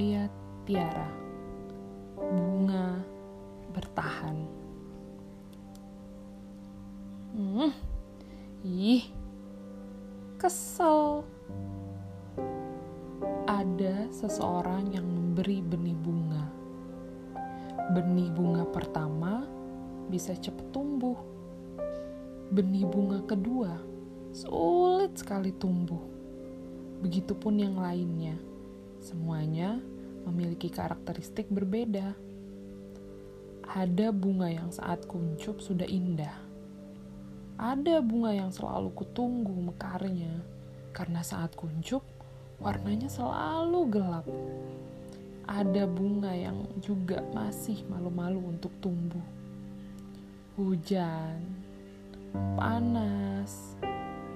Hikayat Tiara Bunga Bertahan. Hmm. Ih Kesel. Ada seseorang yang memberi benih bunga. Benih bunga pertama bisa cepat tumbuh. Benih bunga kedua sulit sekali tumbuh. Begitupun yang lainnya Semuanya memiliki karakteristik berbeda. Ada bunga yang saat kuncup sudah indah. Ada bunga yang selalu kutunggu mekarnya, karena saat kuncup warnanya selalu gelap. Ada bunga yang juga masih malu-malu untuk tumbuh. Hujan, panas,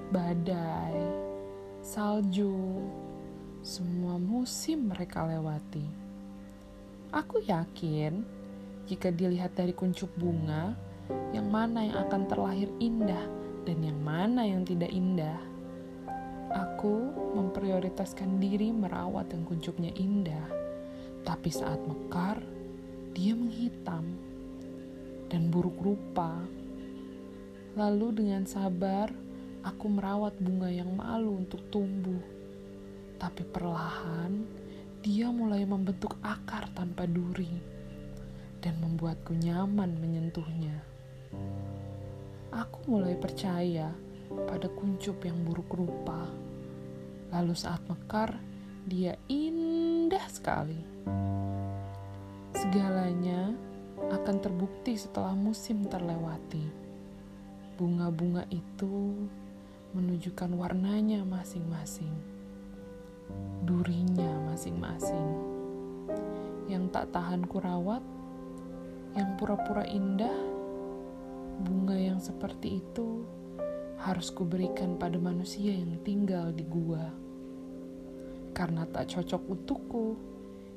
badai, salju, semua musim mereka lewati. Aku yakin, jika dilihat dari kuncup bunga, yang mana yang akan terlahir indah dan yang mana yang tidak indah. Aku memprioritaskan diri merawat yang kuncupnya indah, tapi saat mekar, dia menghitam dan buruk rupa. Lalu dengan sabar, aku merawat bunga yang malu untuk tumbuh tapi perlahan dia mulai membentuk akar tanpa duri dan membuatku nyaman menyentuhnya. Aku mulai percaya pada kuncup yang buruk rupa. Lalu saat mekar, dia indah sekali. Segalanya akan terbukti setelah musim terlewati. Bunga-bunga itu menunjukkan warnanya masing-masing durinya masing-masing. Yang tak tahan kurawat, yang pura-pura indah, bunga yang seperti itu harus kuberikan pada manusia yang tinggal di gua. Karena tak cocok untukku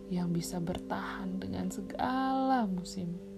yang bisa bertahan dengan segala musim.